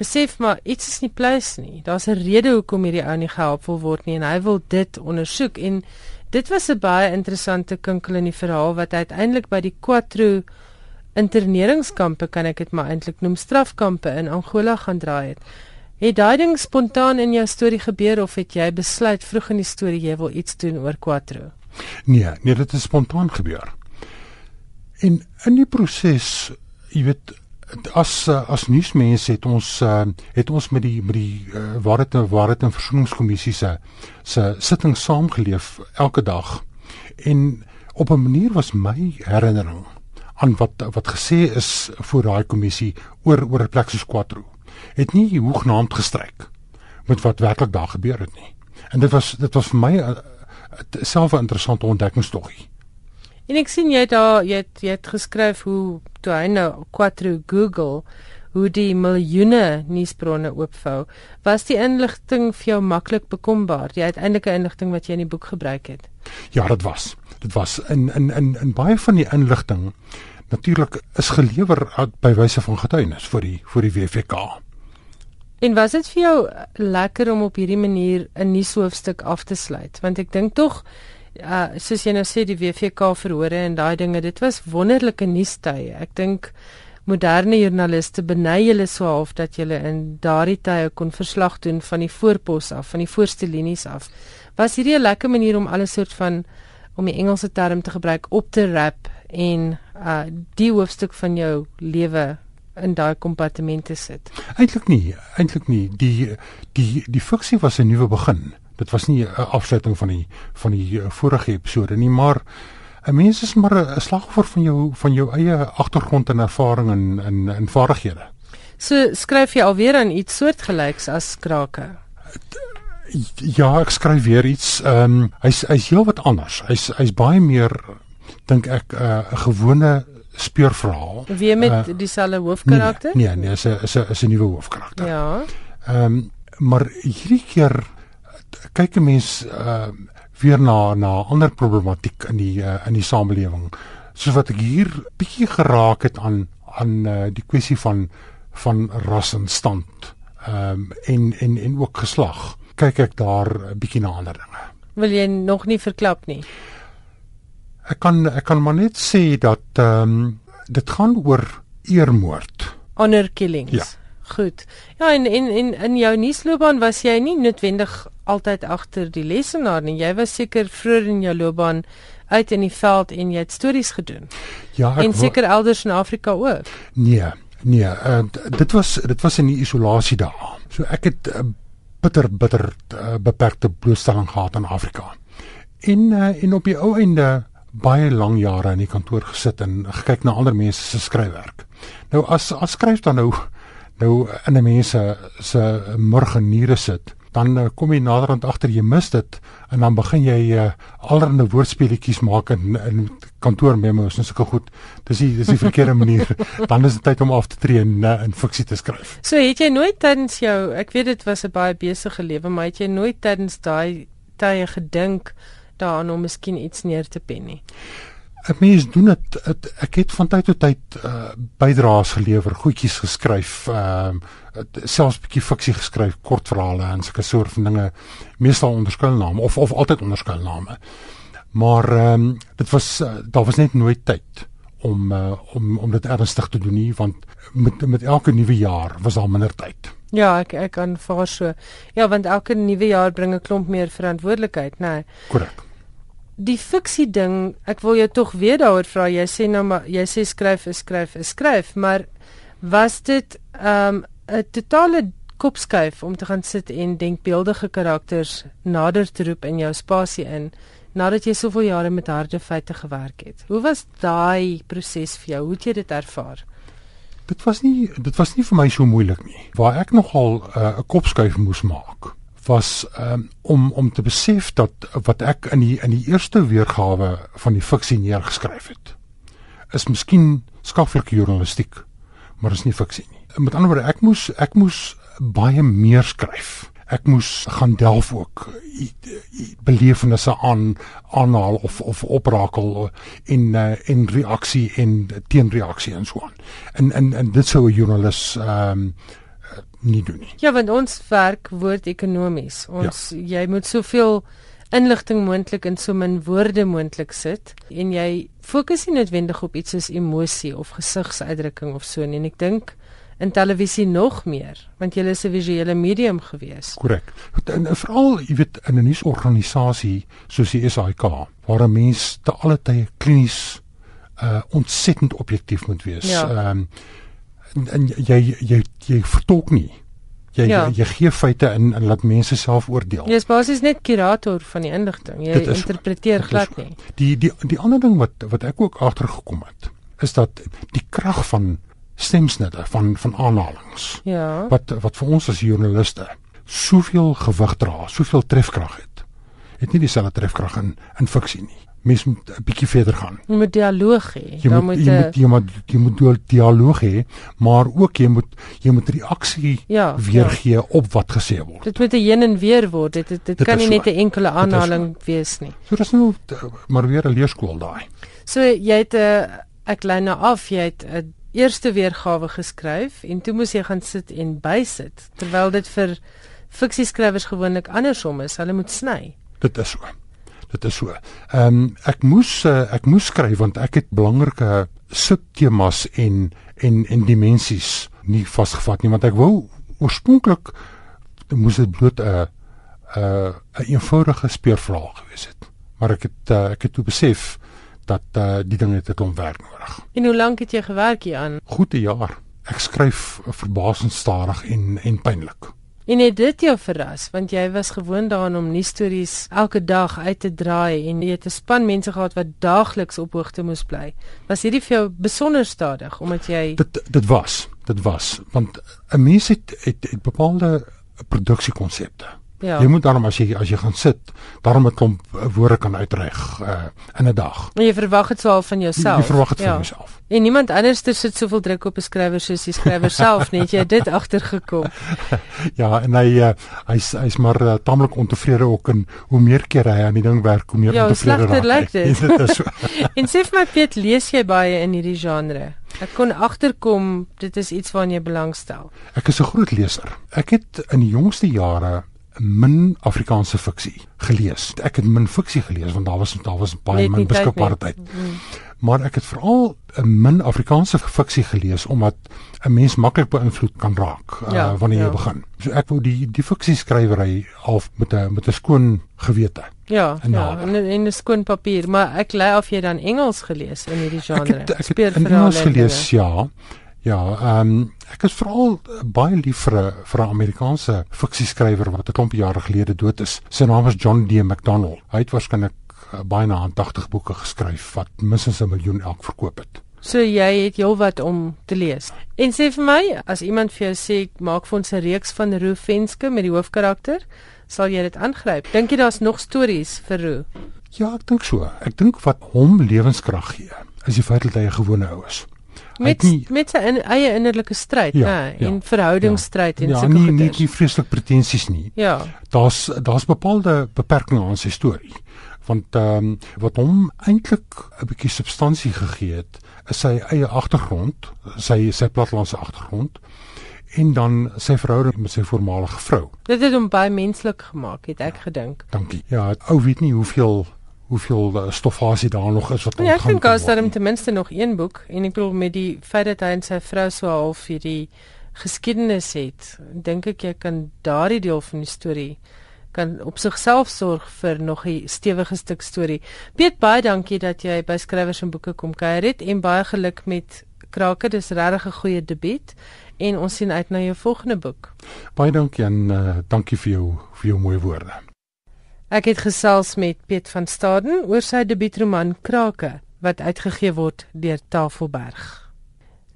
besef maar iets is nie plus nie. Daar's 'n rede hoekom hierdie ou nie gehelp wil word nie en hy wil dit ondersoek en dit was 'n baie interessante kinkel in die verhaal wat uiteindelik by die Quattro interneringskampe kan ek dit maar eintlik noem strafkampe in Angola gaan draai het. Het daai ding spontaan in jou storie gebeur of het jy besluit vroeg in die storie jy wil iets doen oor Quattro? Nee, nee, dit het spontaan gebeur. En in die proses, jy weet, as as nuusmense het ons uh, het ons met die met die uh, waarheid en waarheid en versoeningskommissie se se sitting saamgeleef elke dag. En op 'n manier was my herinnering aan wat wat gesê is voor daai kommissie oor oor 'n plek soos Quattro het nie hoognaamd gestryk met wat werklik daar gebeur het nie. En dit was dit was vir my self 'n interessante ontdekkingstoggie. En ek sien jy daar jy het, jy het geskryf hoe toe hy nou Quattro Google hoe die miljoene nuusbronne oopvou, was die inligting vir jou maklik bekombaar, die uiteindelike inligting wat jy in die boek gebruik het. Ja, dit was. Dit was in in in in baie van die inligting natuurlik is gelewer by wyse van getuienis vir die vir die WFK. En was dit vir jou lekker om op hierdie manier 'n nuushoofstuk af te sluit? Want ek dink tog uh soos jy nou sê die WFK verhore en daai dinge, dit was wonderlike nuustye. Ek dink moderne joernaliste benei julle so half dat julle in daardie tye kon verslag doen van die voorpos af, van die voorste linies af. Was hierdie 'n lekker manier om alles soort van om die Engelse term te gebruik op te rap en uh die hoofstuk van jou lewe in daai kompartemente sit. Eintlik nie, eintlik nie. Die die die fiksie was 'n nuwe begin. Dit was nie 'n afsluiting van die van die uh, vorige episode nie, maar 'n mens is maar 'n slagoffer van jou van jou eie agtergrond en ervaring en en en vaardighede. So skryf jy alweer aan iets soortgelyks as Krake. Ja, ek skryf weer iets. Ehm um, hy's hy's heel wat anders. Hy's hy's baie meer dink ek eh, 'n uh, gewone speurverhaal. Wie met uh, dieselfde hoofkarakter? Nee, nee, nee, is 'n is 'n is 'n nuwe hoofkarakter. Ja. Ehm um, maar hierdie keer kyk 'n mens uh, weer na na ander problematiek in die uh, in die samelewing. Soos wat ek hier bietjie geraak het aan aan uh, die kwessie van van ras en stand. Ehm um, en en en ook geslag. Kyk ek daar 'n bietjie na ander dinge. Wil jy nog nie verklap nie? Ek kan ek kan maar net sê dat ehm um, dit gaan oor eermoord. Honor killings. Ja. Goed. Ja, en en en in jou nuusloopbaan was jy nie noodwendig altyd agter die lesenaar nie. Jy was seker vroeër in jou loopbaan uit in die veld en jy het stories gedoen. Ja, en seker elders in Afrika ook. Nee, nee, uh, dit was dit was in die isolasie daar. So ek het uh, bitter bitter uh, beperkte blootstelling gehad aan Afrika. En uh, en op die ou einde baie lang jare in die kantoor gesit en gekyk na ander mense se skryfwerk. Nou as as skryf dan nou nou in 'n mense se murgeniere sit, dan uh, kom jy naderhand agter jy mis dit en dan begin jy uh, allerlei woordspeletjies maak in in kantoor memos en sulke goed. Dis die dis die verkeerde manier. dan is dit tyd om af te tree en uh, in fiksie te skryf. So het jy nooit tydens jou, ek weet dit was 'n baie besige lewe, maar het jy nooit tydens daai tye gedink daaraan om miskien iets neer te pen nie. 'n mens doen dit ek het van tyd tot tyd uh, bydraes gelewer, goedjies geskryf, ehm uh, selfs 'n bietjie fiksie geskryf, kortverhale en sulke soort van dinge, meestal onder skuilname of of altyd onder skuilname. Maar ehm um, dit was uh, daar was net nooit tyd om uh, om om dit ernstig te doen nie want met met elke nuwe jaar was daar minder tyd. Ja, ek ek kan vaar so. Ja, want elke nuwe jaar bring 'n klomp meer verantwoordelikheid, né? Nee. Korrek die fiksie ding, ek wil jou tog weer daaroor vra. Jy sê nou maar jy sê skryf, skryf, skryf, maar was dit ehm, 'n um, totale kopskuif om te gaan sit en denkbeeldige karakters nader te roep in jou spasie in nadat jy soveel jare met harde feite gewerk het. Hoe was daai proses vir jou? Hoe het jy dit ervaar? Dit was nie dit was nie vir my so moeilik nie. Waar ek nogal uh, 'n uh, kopskuif moes maak was um, om om te besef dat wat ek in die in die eerste weergawe van die fiksie neergeskryf het is miskien skaffelike journalistiek maar is nie fiksie nie. Met ander woorde ek moes ek moes baie meer skryf. Ek moes gaan delf ook belewenisse aan aanhaal of of oprakel in uh, in reaksie en teenreaksie en so aan. En en en dit sou 'n joernalis ehm um, nie doen nie. Ja, want ons werk word ekonomies. Ons ja. jy moet soveel inligting moontlik in so min woorde moontlik sit en jy fokus nie noodwendig op iets soos emosie of gesigsuitdrukking of so nie. En ek dink in televisie nog meer, want jy is 'n visuele medium gewees. Korrek. En veral, jy weet, in 'n nuusorganisasie soos die SAIK, waar 'n mens te alle tye klinies uh ontsettend objektief moet wees. Ja. Ehm ja. um, en, en jy jy jy vertolk nie. Jy, ja. jy jy gee feite in en laat mense self oordeel. Jy is basies net kurator van die inligting. Jy is, interpreteer glad nie. Die die die ander ding wat wat ek ook agtergekom het, is dat die krag van stemsnitte van van aanhalinge. Ja. Wat wat vir ons as joernaliste soveel gewig dra, soveel trefkrag het. Het nie dieselfde trefkrag in in fiksie nie mens moet 'n bietjie verder gaan. Jy moet dialoog hê. Jy moet jy moet jy moet jy moet dialoog hê, maar ook jy moet jy moet reaksie ja, weergee ja. op wat gesê word. Dit moet 'n heen en weer word. Dit dit, dit, dit kan nie net 'n enkele aanhaling wees nie. So dis nou maar weer 'n leerskool daai. So jy het 'n uh, ek lei nou af, jy het 'n eerste weergawe geskryf en toe moes jy gaan sit en bysit terwyl dit vir fiksieskrywers gewoonlik andersom is. Hulle moet sny. Dit is so dit is so. Ehm um, ek moes uh, ek moes skryf want ek het belangrike subtemas en en en dimensies nie vasgevat nie want ek wou oorspronklik moes dit bloot 'n 'n 'n eenvoudige speurvraag gewees het. Maar ek het uh, ek het toe besef dat uh, die dinge het om werk nodig. En hoe lank het jy gewerk hier aan? Goed 'n jaar. Ek skryf verbasend stadig en en pynlik. En het dit jou verras want jy was gewoond daaraan om nuus stories elke dag uit te draai en jy het 'n span mense gehad wat daagliks op hoogte moes bly. Was hierdie vir jou besonder stadig omdat jy Dit dit was, dit was want 'n mens het het, het bepaalde produksiekonsepte. Ja. Jy moet daarom as jy as jy gaan sit, daarom 'n klomp woorde kan uitreg uh, in 'n dag. En jy verwag dit swaar van jouself. Jy, jy verwag dit ja. van jouself. En niemand anders sit soveel druk op 'n skrywer soos die skrywer self nie. Jy dit agtergekom. ja, en hy uh, hy's hy's maar uh, tamelik ontevrede ook en hoe meer keer hy aan die ding werk, hoe meer ja, ontevrede raak hy. Ja, slegter lyk dit. dit so. en sê vir my Piet, lees jy baie in hierdie genre? Ek kon agterkom dit is iets waarna jy belangstel. Ek is 'n groot leser. Ek het in die jongste jare min Afrikaanse fiksie gelees. Ek het min fiksie gelees want daar was daar was baie min beskikbare tyd. Mm. Maar ek het veral 'n min Afrikaanse fiksie gelees omdat 'n mens maklik beïnvloed kan raak uh, ja, wanneer ja. jy begin. So ek wou die die fiksie skrywery half met 'n met 'n skoon gewete. Ja, en ja, en in 'n skoon papier, maar ek lei of jy dan Engels gelees in hierdie genre. Ek het, ek het Engels gelees, ja. Ja, ehm um, ek is veral baie lief vir 'n vir 'n Amerikaanse fiksieskrywer wat 'n klomp jare gelede dood is. Sy naam is John D. McDonald. Hy het waarskynlik uh, baie na 80 boeke geskryf wat minstens 'n miljoen elk verkoop het. So jy het heelwat om te lees. En sê vir my, as iemand vir jou sê maak vir ons 'n reeks van Roo Venske met die hoofkarakter, sal jy dit aangryp? Dink jy daar's nog stories vir Roo? Ja, ek dink so. Ek dink wat hom lewenskrag gee, is die feit dat hy 'n gewone ou is met nie, met sy in, eie innerlike stryd, ja, nê, ja, en verhoudingsstryd ja, en sulke goed. Ja, nie nie vreeslik pretensies nie. Ja. Daar's daar's bepaalde beperkings aan sy storie. want ehm um, wat hom eintlik 'n bietjie substansie gegee het is sy eie agtergrond, sy sy platlandse agtergrond en dan sy verhouding met sy voormalige vrou. Dit het hom baie menslik gemaak, het ek ja, gedink. Dankie. Ja, ou weet nie hoeveel hoeveel uh, stoffasie daar nog is wat ja, ek dink daar ten minste nog een boek en ek bedoel met die feit dat hy en sy vrou so half hierdie geskiedenis het, dink ek jy kan daardie deel van die storie kan op sigself sorg vir nog 'n stewige stuk storie. Piet baie dankie dat jy by skrywers en boeke kom kuier het en baie geluk met Krake. Dis regtig 'n goeie debuut en ons sien uit na jou volgende boek. Baie dankie en uh, dankie vir jou vir jou mooi woorde. Ek het gesels met Piet van Staden oor sy debuutroman Krake wat uitgegee word deur Tafelberg.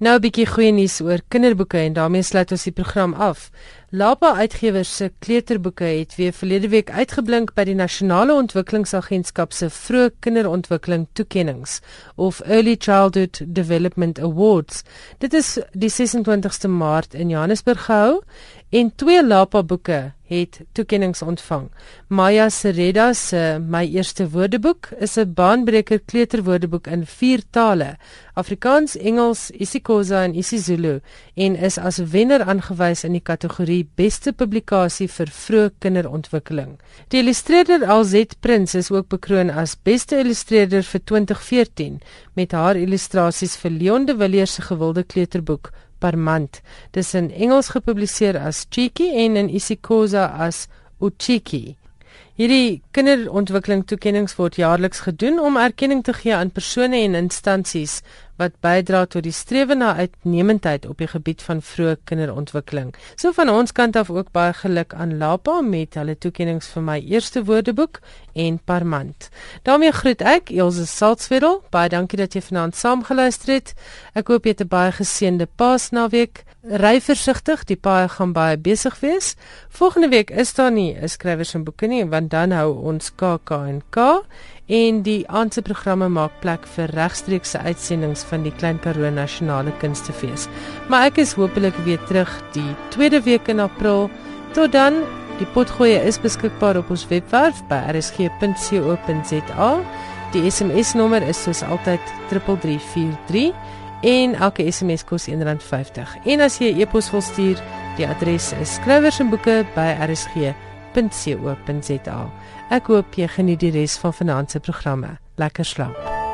Nou 'n bietjie goeie nuus oor kinderboeke en daarmee sluit ons die program af. Lapa Uitgewers se kleuterboeke het weer verlede week uitgeblink by die Nasionale Ontwikkelingsagentskap se vroeë kinderontwikkeling toekenninge of Early Childhood Development Awards. Dit is die 26ste Maart in Johannesburg gehou en twee Lapa boeke het toekenninge ontvang. Maya Sereda se My Eerste Woordeboek is 'n baanbreker kleuterwoordeboek in vier tale: Afrikaans, Engels, isiXhosa en isiZulu en is as wenner aangewys in die kategorie Beste publikasie vir vroeë kinderontwikkeling. Die illustreerder Alzet Prins is ook bekroon as Beste illustreerder vir 2014 met haar illustrasies vir Leon de Villiers se gewilde kleuterboek per maand. Dis in Engels gepubliseer as Cheeky en in isiXhosa as Uchiki. Hierdie kinderontwikkeling toekenninge word jaarliks gedoen om erkenning te gee aan persone en instansies wat bydra tot die strewe na uitnemendheid op die gebied van vroeë kinderontwikkeling. So van ons kant af ook baie geluk aan Lapa met hulle toekenninge vir my eerste woordeboek en Parmant. daarmee groet ek Elsje Salzwetel. Baie dankie dat jy vanaand saamgeluister het. Ek hoop jy het 'n baie geseënde Paasnaweek. Ry versigtig, die paaie gaan baie besig wees. Volgende week is daar nie 'n skrywers en boeke nie, want dan hou ons KAK en K en die aandse programme maak plek vir regstreekse uitsendings van die Klein Karoo Nasionale Kunstefees. Maar ek is hopelik weer terug die tweede week in April. Tot dan, die potgoeie is beskikbaar op ons webwerf by rsg.co.za. Die SMS nommer is soos altyd 3343 en elke SMS kos R1.50. En as jy 'n e e-pos wil stuur, die adres is skrywers en boeke by rsg.co.za. Ek hoop jy geniet die res van vanaand se programme. Lekker slaap.